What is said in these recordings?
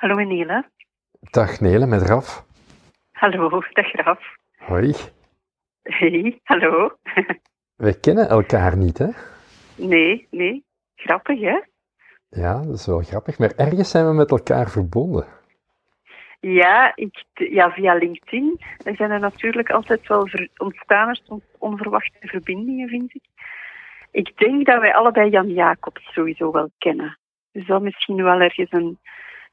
Hallo Nele. Dag Nele, met Raf. Hallo, dag Raf. Hoi. Hey, hallo. We kennen elkaar niet, hè? Nee, nee. Grappig, hè? Ja, dat is wel grappig. Maar ergens zijn we met elkaar verbonden. Ja, ik, ja via LinkedIn er zijn er natuurlijk altijd wel ontstaan er onverwachte verbindingen, vind ik. Ik denk dat wij allebei Jan Jacobs sowieso wel kennen. Dus dat misschien wel ergens een,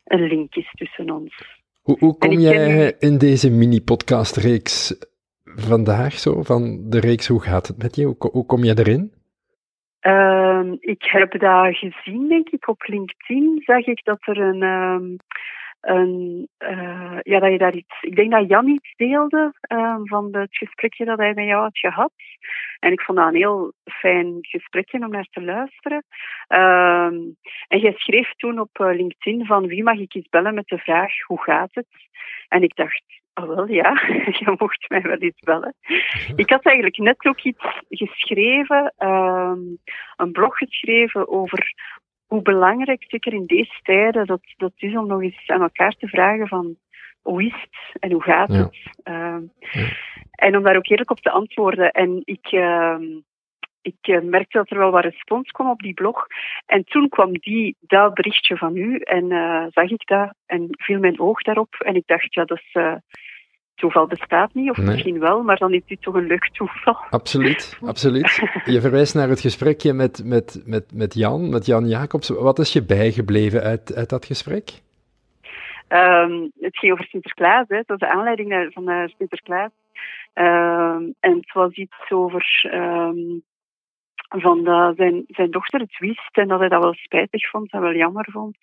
een link is tussen ons. Hoe, hoe kom jij in deze mini-podcastreeks vandaag zo, van de reeks Hoe gaat het met je? Hoe, hoe kom jij erin? Uh, ik heb dat gezien, denk ik, op LinkedIn. Zag ik dat er een, um, een uh, ja, dat je daar iets, ik denk dat Jan iets deelde uh, van het gesprekje dat hij met jou had gehad. En ik vond dat een heel fijn gesprekje om naar te luisteren. Uh, en jij schreef toen op eh, LinkedIn van wie mag ik eens bellen met de vraag hoe gaat het? En ik dacht, oh wel ja, je mocht mij wel eens bellen. Ik had eigenlijk net ook iets geschreven, ehm, een blog geschreven over hoe belangrijk, zeker in deze tijden, dat, dat is om nog eens aan elkaar te vragen van hoe is het en hoe gaat het? Ja. ja. En om daar ook eerlijk op te antwoorden. En ik, uh, ik uh, merkte dat er wel wat respons kwam op die blog. En toen kwam die, dat berichtje van u en uh, zag ik dat en viel mijn oog daarop. En ik dacht, ja, dat is toeval bestaat niet, of nee. misschien wel, maar dan is dit toch een leuk toeval. Absoluut, absoluut. Je verwijst naar het gesprekje met, met, met, met Jan, met Jan Jacobs. Wat is je bijgebleven uit, uit dat gesprek? Um, het ging over Sinterklaas, hè. dat was de aanleiding van uh, Sinterklaas. Um, en het was iets over um, van zijn, zijn dochter het wist en dat hij dat wel spijtig vond en wel jammer vond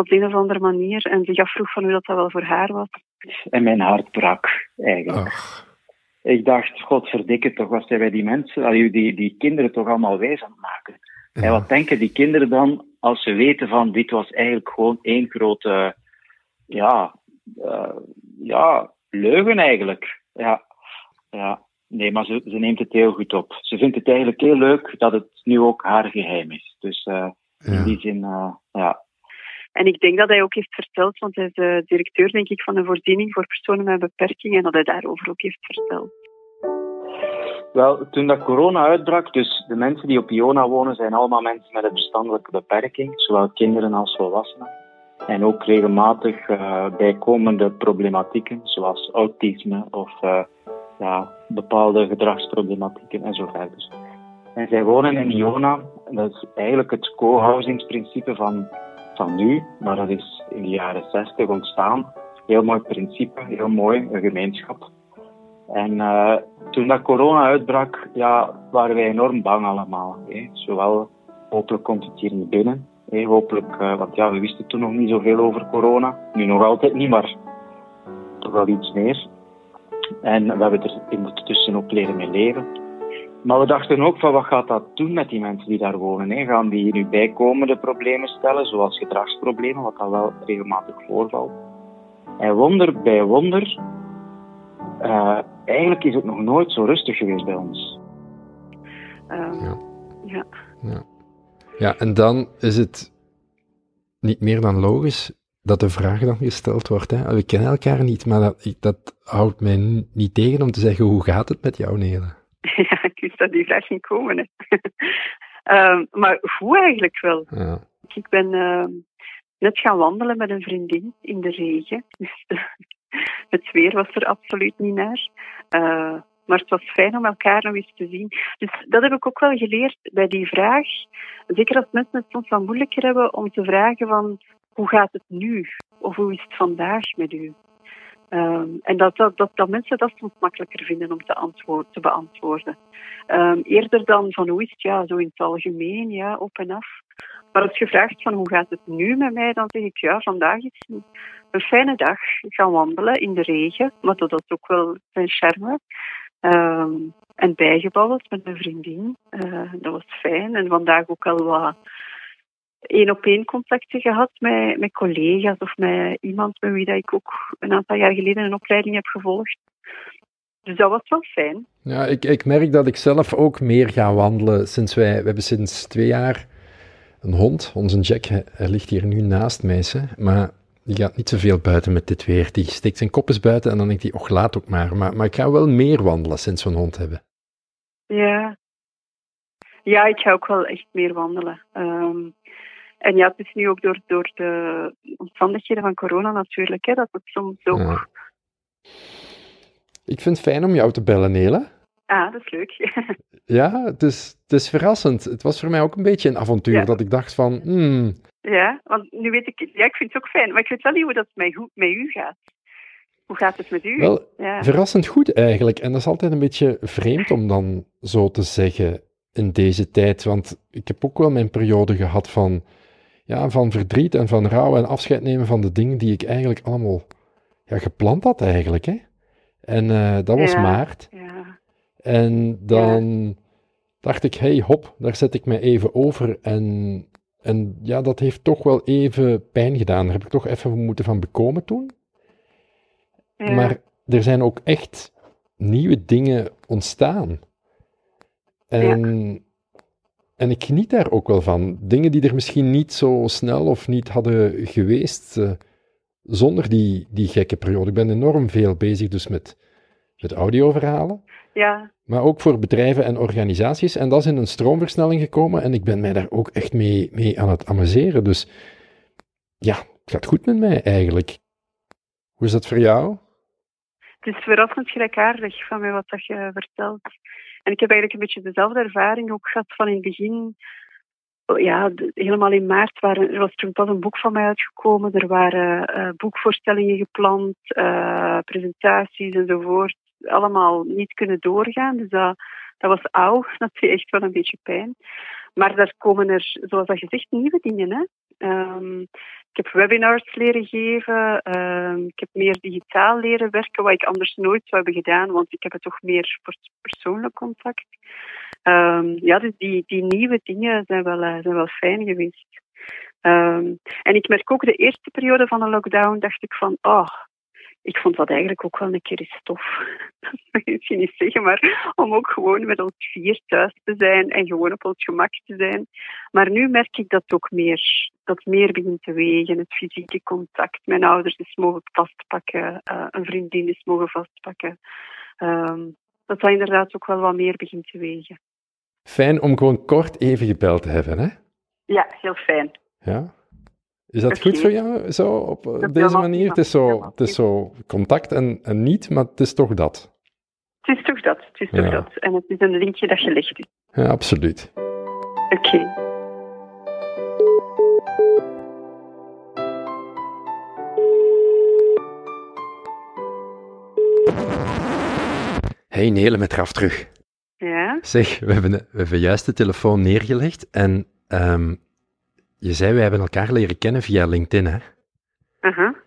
op de een of andere manier en zich afvroeg van hoe dat, dat wel voor haar was. En mijn hart brak eigenlijk. Ach. Ik dacht, godverdikke toch, wat zijn wij die mensen, die, die, die kinderen toch allemaal wijs aan het maken. Ja. En wat denken die kinderen dan als ze weten van dit was eigenlijk gewoon één grote, ja, uh, ja, leugen eigenlijk. Ja, ja. Nee, maar ze, ze neemt het heel goed op. Ze vindt het eigenlijk heel leuk dat het nu ook haar geheim is. Dus uh, ja. in die zin, uh, ja, en ik denk dat hij ook heeft verteld, want hij is de directeur, denk ik, van de voorziening voor personen met beperking, en dat hij daarover ook heeft verteld. Wel, toen dat corona uitbrak, dus de mensen die op Iona wonen, zijn allemaal mensen met een verstandelijke beperking, zowel kinderen als volwassenen. En ook regelmatig uh, bijkomende problematieken, zoals autisme of uh, ja, bepaalde gedragsproblematieken en zo verder. En zij wonen in Iona, dat is eigenlijk het co-housingsprincipe van van nu, maar dat is in de jaren 60 ontstaan. Heel mooi principe, heel mooi, een gemeenschap. En uh, toen dat corona uitbrak, ja, waren wij enorm bang allemaal. Hè. Zowel, hopelijk komt het hier niet binnen. Hè. Hopelijk, uh, want ja, we wisten toen nog niet zoveel over corona. Nu nog altijd niet, maar toch wel iets meer. En we hebben er intussen ook leren mee leven. Maar we dachten ook van wat gaat dat doen met die mensen die daar wonen? Hè? Gaan die nu bijkomende problemen stellen, zoals gedragsproblemen, wat dan wel regelmatig voorvalt? En wonder bij wonder, uh, eigenlijk is het nog nooit zo rustig geweest bij ons. Um, ja. Ja. ja. Ja, en dan is het niet meer dan logisch dat de vraag dan gesteld wordt. Hè? We kennen elkaar niet, maar dat, dat houdt mij niet tegen om te zeggen, hoe gaat het met jou, Nele? Ja, ik wist dat die vraag ging komen. um, maar hoe eigenlijk wel. Ja. Ik ben uh, net gaan wandelen met een vriendin in de regen. Dus het weer was er absoluut niet naar. Uh, maar het was fijn om elkaar nog eens te zien. Dus dat heb ik ook wel geleerd bij die vraag. Zeker als mensen het soms wat moeilijker hebben om te vragen van hoe gaat het nu? Of hoe is het vandaag met u? Um, en dat, dat, dat, mensen dat soms makkelijker vinden om te, antwoord, te beantwoorden. Um, eerder dan van hoe is het, ja, zo in het algemeen, ja, op en af. Maar als je vraagt van hoe gaat het nu met mij, dan zeg ik ja, vandaag is een, een fijne dag. Ik ga wandelen in de regen, maar dat is ook wel zijn charme. Um, en bijgebabbeld met mijn vriendin. Dat was fijn. En vandaag ook al wat één op één contacten gehad met, met collega's of met iemand met wie dat ik ook een aantal jaar geleden een opleiding heb gevolgd. Dus dat was wel fijn. Ja, ik, ik merk dat ik zelf ook meer ga wandelen sinds wij, we hebben sinds twee jaar een hond, onze Jack, hij ligt hier nu naast mij. Maar die gaat niet zoveel buiten met dit weer. Die steekt zijn kop eens buiten en dan denkt hij, och, laat ook maar. maar. Maar ik ga wel meer wandelen sinds we een hond hebben. Ja. Ja, ik ga ook wel echt meer wandelen. Ehm, en ja, het is nu ook door, door de omstandigheden van corona natuurlijk, hè, dat het soms ook... Ja. Ik vind het fijn om jou te bellen, Nele. Ah, dat is leuk. Ja, het is, het is verrassend. Het was voor mij ook een beetje een avontuur Ja. dat ik dacht van, hmm, ja, want nu weet ik... Ja, ik vind het ook fijn, maar ik weet wel niet hoe dat met, hoe- met u gaat. Hoe gaat het met u? wel ja. verrassend goed eigenlijk. En dat is altijd een beetje vreemd om dan zo te zeggen in deze tijd. Want ik heb ook wel mijn periode gehad van, ja, van verdriet en van rouw en afscheid nemen van de dingen die ik eigenlijk allemaal ja, gepland had eigenlijk. Hè? En eh, dat was Ja. maart. ja. En dan dacht ik, hey hop, daar zet ik mij even over. En, en ja, dat heeft toch wel even pijn gedaan. Daar heb ik toch even moeten van bekomen toen. Maar er zijn ook echt nieuwe dingen ontstaan. En, en ik geniet daar ook wel van. Dingen die er misschien niet zo snel of niet hadden geweest eh, zonder die, die gekke periode. Ik ben enorm veel bezig dus met, met audioverhalen. ja, Maar ook voor bedrijven en organisaties. En dat is in een stroomversnelling gekomen. En ik ben mij daar ook echt mee, mee aan het amuseren. Dus ja, het gaat goed met mij eigenlijk. Hoe is dat voor jou? het is verrassend gelijkaardig van mij wat dat je vertelt. En ik heb eigenlijk een beetje dezelfde ervaring ook gehad van in het begin. Oh Ja, helemaal in maart waren, er was pas een boek van mij uitgekomen. Er waren eh, boekvoorstellingen gepland, eh, presentaties enzovoort. Allemaal niet kunnen doorgaan. Dus dat, dat was auw. Dat deed echt wel een beetje pijn. Maar daar komen er, zoals dat gezegd, nieuwe dingen. Hè? Ehm, ik heb webinars leren geven. ehm, ik heb meer digitaal leren werken, wat ik anders nooit zou hebben gedaan, want ik heb het toch meer voor persoonlijk contact. Ehm, ja, dus die, die nieuwe dingen zijn wel, eh, zijn wel fijn geweest. Ehm, en ik merk ook de eerste periode van de lockdown, dacht ik van, oh, ik vond dat eigenlijk ook wel een keer eens tof. Dat mag ik misschien niet zeggen, maar om ook gewoon met ons vier thuis te zijn en gewoon op ons gemak te zijn. Maar nu merk ik dat ook meer, dat meer begint te wegen. Het fysieke contact. Mijn ouders is mogen vastpakken, eh, een vriendin is mogen vastpakken. Ehm, dat dat inderdaad ook wel wat meer begint te wegen. Fijn om gewoon kort even gebeld te hebben, hè? Ja, heel fijn. Ja. Is dat goed voor jou, zo, op deze manier? Het is, zo, het is zo contact en, en niet, maar het is toch dat. Het is toch dat, het is toch Ja. dat. En het is een linkje dat gelegd is. Ja, absoluut. Oké. Hey Nele, met Raf terug. Ja, Zeg, we hebben, we hebben juist de telefoon neergelegd en ehm, je zei, wij hebben elkaar leren kennen via LinkedIn, hè? aha.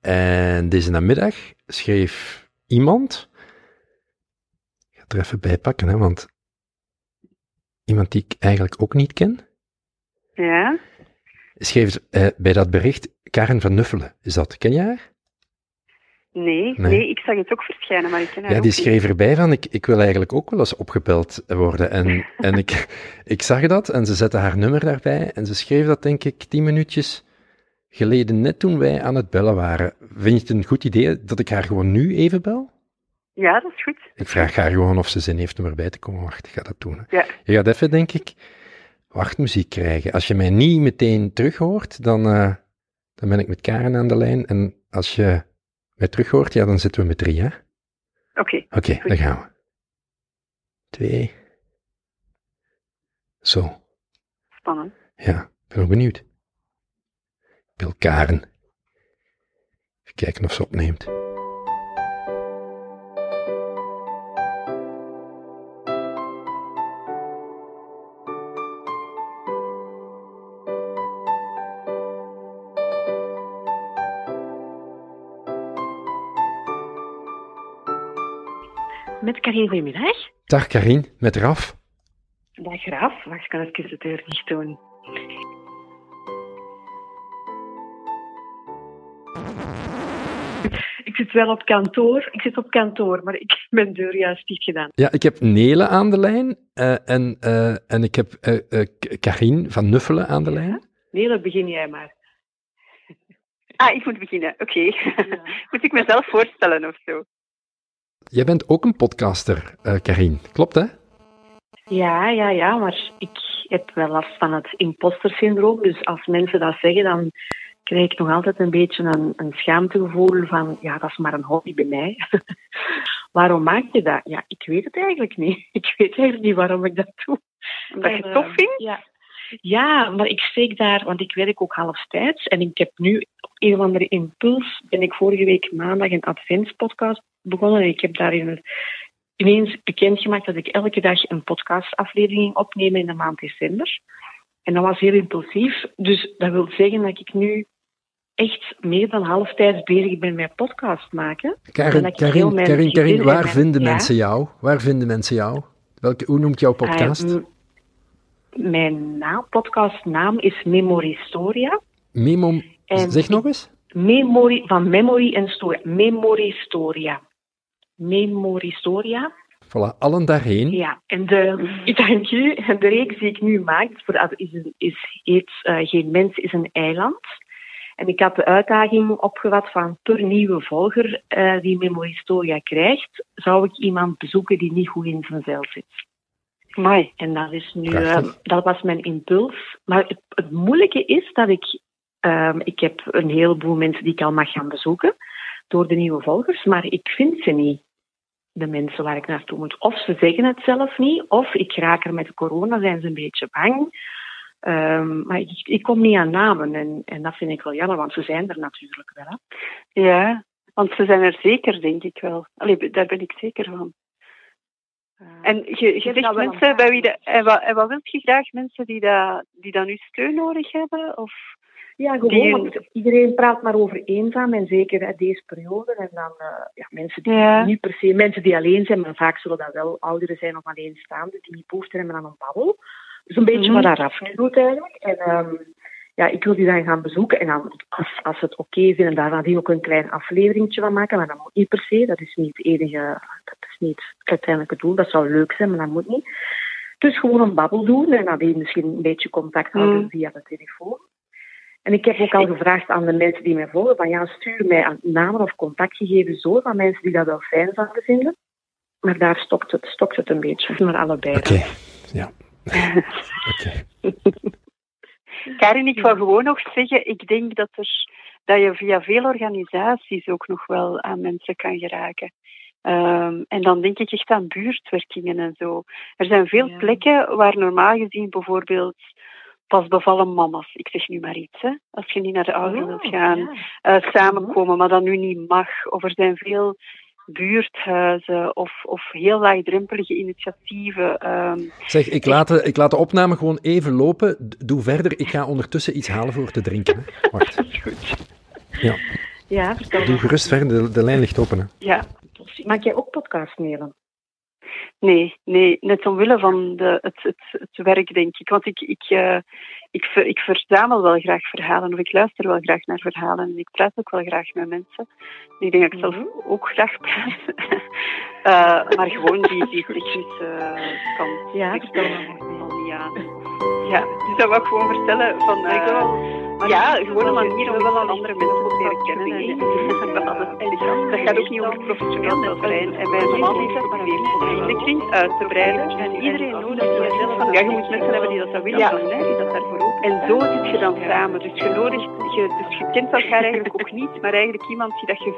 En deze namiddag schreef iemand, ik ga het er even bij pakken, hè, want iemand die ik eigenlijk ook niet ken, Ja, schreef eh, bij dat bericht Karen van Nuffelen. Is dat, ken je haar? Nee, Nee. nee, ik zag het ook verschijnen, maar ik ken haar Ja, die niet. schreef erbij van, ik, ik wil eigenlijk ook wel eens opgebeld worden. En, en ik, ik zag dat en ze zette haar nummer daarbij en ze schreef dat denk ik tien minuutjes geleden, net toen wij aan het bellen waren. Vind je het een goed idee dat ik haar gewoon nu even bel? Ja, dat is goed. Ik vraag haar gewoon of ze zin heeft om erbij te komen. Wacht, ik ga dat doen. hè. Ja. Je gaat even, denk ik, wachtmuziek krijgen. Als je mij niet meteen terug hoort, dan, eh, dan ben ik met Karen aan de lijn. En als je mij terug hoort, ja, dan zitten we met drie, hè? Oké, Oké, Goed. dan gaan we. Twee. Zo, spannend. ja, ik ben ook benieuwd. Ik bel Karen. Even kijken of ze opneemt. Met Karin, goedemiddag. Dag Karin, met Raf. Dag Graaf. Wacht, ik kan even de deur dicht doen. Ik zit wel op kantoor. Ik zit op kantoor, maar ik heb mijn deur juist dicht gedaan. Ja, ik heb Nele aan de lijn eh, en, eh, en ik heb eh, eh, Karin van Nuffelen aan de lijn. Nee, dan begin jij maar. Ah, ik moet beginnen. Oké. moet ik mezelf voorstellen of zo? Jij bent ook een podcaster, uh, Karin. Klopt, hè? Ja, ja, ja, maar ik heb wel last van het imposter-syndroom. Dus als mensen dat zeggen, dan krijg ik nog altijd een beetje een, een schaamtegevoel van, ja, dat is maar een hobby bij mij. waarom maak je dat? Ja, ik weet het eigenlijk niet. Ik weet eigenlijk niet waarom ik dat doe. Omdat je het tof vindt? Ja. Ja, maar ik steek daar, want ik werk ook halftijds. En ik heb nu op een of andere impuls, ben ik vorige week maandag een adventspodcast begonnen. En ik heb daarin ineens bekendgemaakt dat ik elke dag een podcastaflevering ging opnemen in de maand december. En dat was heel impulsief. Dus dat wil zeggen dat ik nu echt meer dan halftijds bezig ben met podcast maken. Karin, Karin, Karin, Karin, waar vinden mensen jou? Waar vinden mensen jou? Welke, hoe noemt jouw podcast? Mijn naam, podcastnaam is Memoristoria. Memo, zeg nog eens. Memory, van Memory en Storia. Memoristoria. Memoristoria. Voilà, allen daarheen. Ja, en de, dank u. De reeks die ik nu maak, is, is, heet uh, Geen Mens is een eiland. En ik had de uitdaging opgevat van per nieuwe volger uh, die Memoristoria krijgt, zou ik iemand bezoeken die niet goed in zijn vel zit. Mooi. En dat is nu, uh, dat was mijn impuls. Maar het, het moeilijke is dat ik, uh, ik heb een heleboel mensen die ik al mag gaan bezoeken door de nieuwe volgers, maar ik vind ze niet. De mensen waar ik naartoe moet. Of ze zeggen het zelf niet, of ik raak er met de corona, zijn ze een beetje bang. Um, maar ik, ik, kom niet aan namen en, en dat vind ik wel jammer, want ze zijn er natuurlijk wel. Hè. Ja, want ze zijn er zeker, denk ik wel. Allee, daar ben ik zeker van. Uh, en je, je zegt mensen bij wie de, en, wat, en wat wilt je graag? Mensen die, dat, die dan nu steun nodig hebben? Of ja, gewoon. Die... Want iedereen praat maar over eenzaam en zeker hè, deze periode. En dan uh, ja, mensen die ja. niet per se, mensen die alleen zijn, maar vaak zullen dat wel ouderen zijn of alleenstaanden, die niet behoefte hebben aan een babbel. Dus een beetje mm -hmm. wat daar doet eigenlijk. En um, ja, ik wil die dan gaan bezoeken. En dan, als, als ze het oké okay vinden, daar die ook een klein afleveringetje van maken. Maar dat moet niet per se. Dat is niet het enige, dat is niet het uiteindelijke doel. Dat zou leuk zijn, maar dat moet niet. Dus gewoon een babbel doen en dan die misschien een beetje contact houden mm. via de telefoon. En ik heb ook al gevraagd aan de mensen die mij volgen, van ja, stuur mij namen of contactgegevens door van mensen die dat wel fijn zouden vinden. Maar daar stokt het, stokt het een beetje, maar allebei. Oké, okay. ja. Oké. Karin, ik wil gewoon nog zeggen, ik denk dat, er, dat je via veel organisaties ook nog wel aan mensen kan geraken. Um, en dan denk ik echt aan buurtwerkingen en zo. Er zijn veel ja. plekken waar normaal gezien bijvoorbeeld pas bevallen mama's, ik zeg nu maar iets, hè, als je niet naar de oh, wilt gaan, ja. uh, samenkomen, maar dat nu niet mag. Of er zijn veel buurthuizen of, of heel laagdrempelige initiatieven. Um, zeg, ik laat, de, ik laat de opname gewoon even lopen. Doe verder, ik ga ondertussen iets halen voor te drinken. Hè. Wacht. Dat is goed. Ja. Ja, vertel Doe gerust verder, de, de lijn ligt open. Hè. Ja. Maak jij ook podcast mailen? Nee, nee, net omwille van de, het, het, het werk, denk ik. Want ik, ik, uh, ik, ik verzamel wel graag verhalen, of ik luister wel graag naar verhalen. En ik praat ook wel graag met mensen. Ik denk dat ik zelf ook graag praat. uh, maar gewoon die, die technische kant. Ja, ik stel me niet aan. Ja, dus dat wil ik gewoon vertellen van... Maar ja, gewoon een manier om wel aan andere mensen te leren kennen. En, dat gaat ook niet over professioneel zijn. En wij zijn is dat maar weer de kring uit te breiden. En iedereen nodig die zelf van, ja, je moet mensen hebben die dat zou willen, ja. hè, die dat daarvoor open. En zo zit je dan samen. Dus je nodigt, je, dus je kent elkaar eigenlijk ook niet, maar eigenlijk iemand die dat je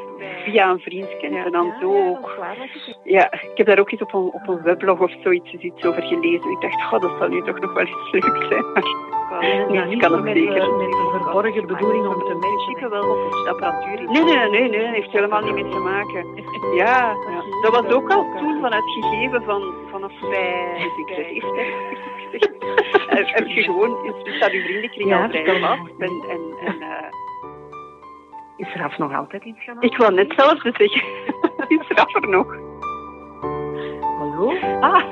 via een vriend kent. En dan zo ook. Ja, ik heb daar ook eens op een, op een weblog of zoiets iets over gelezen. Ik dacht, god, dat zou nu toch nog wel eens leuk zijn. Maar niets kan het zeker verborgen bedoeling om te matchen wel of het apparatuur. Nee, nee, nee, nee, dat heeft helemaal niet mee te maken. Ja, dat was ook al toen van het gegeven van vanaf bij heb je gewoon, staat uw vriendenkring al vrij vast en, en, en uh, is Raf nog altijd iets gaan Ik wil net zelf zeggen. is Raf er nog? Hallo? Ah.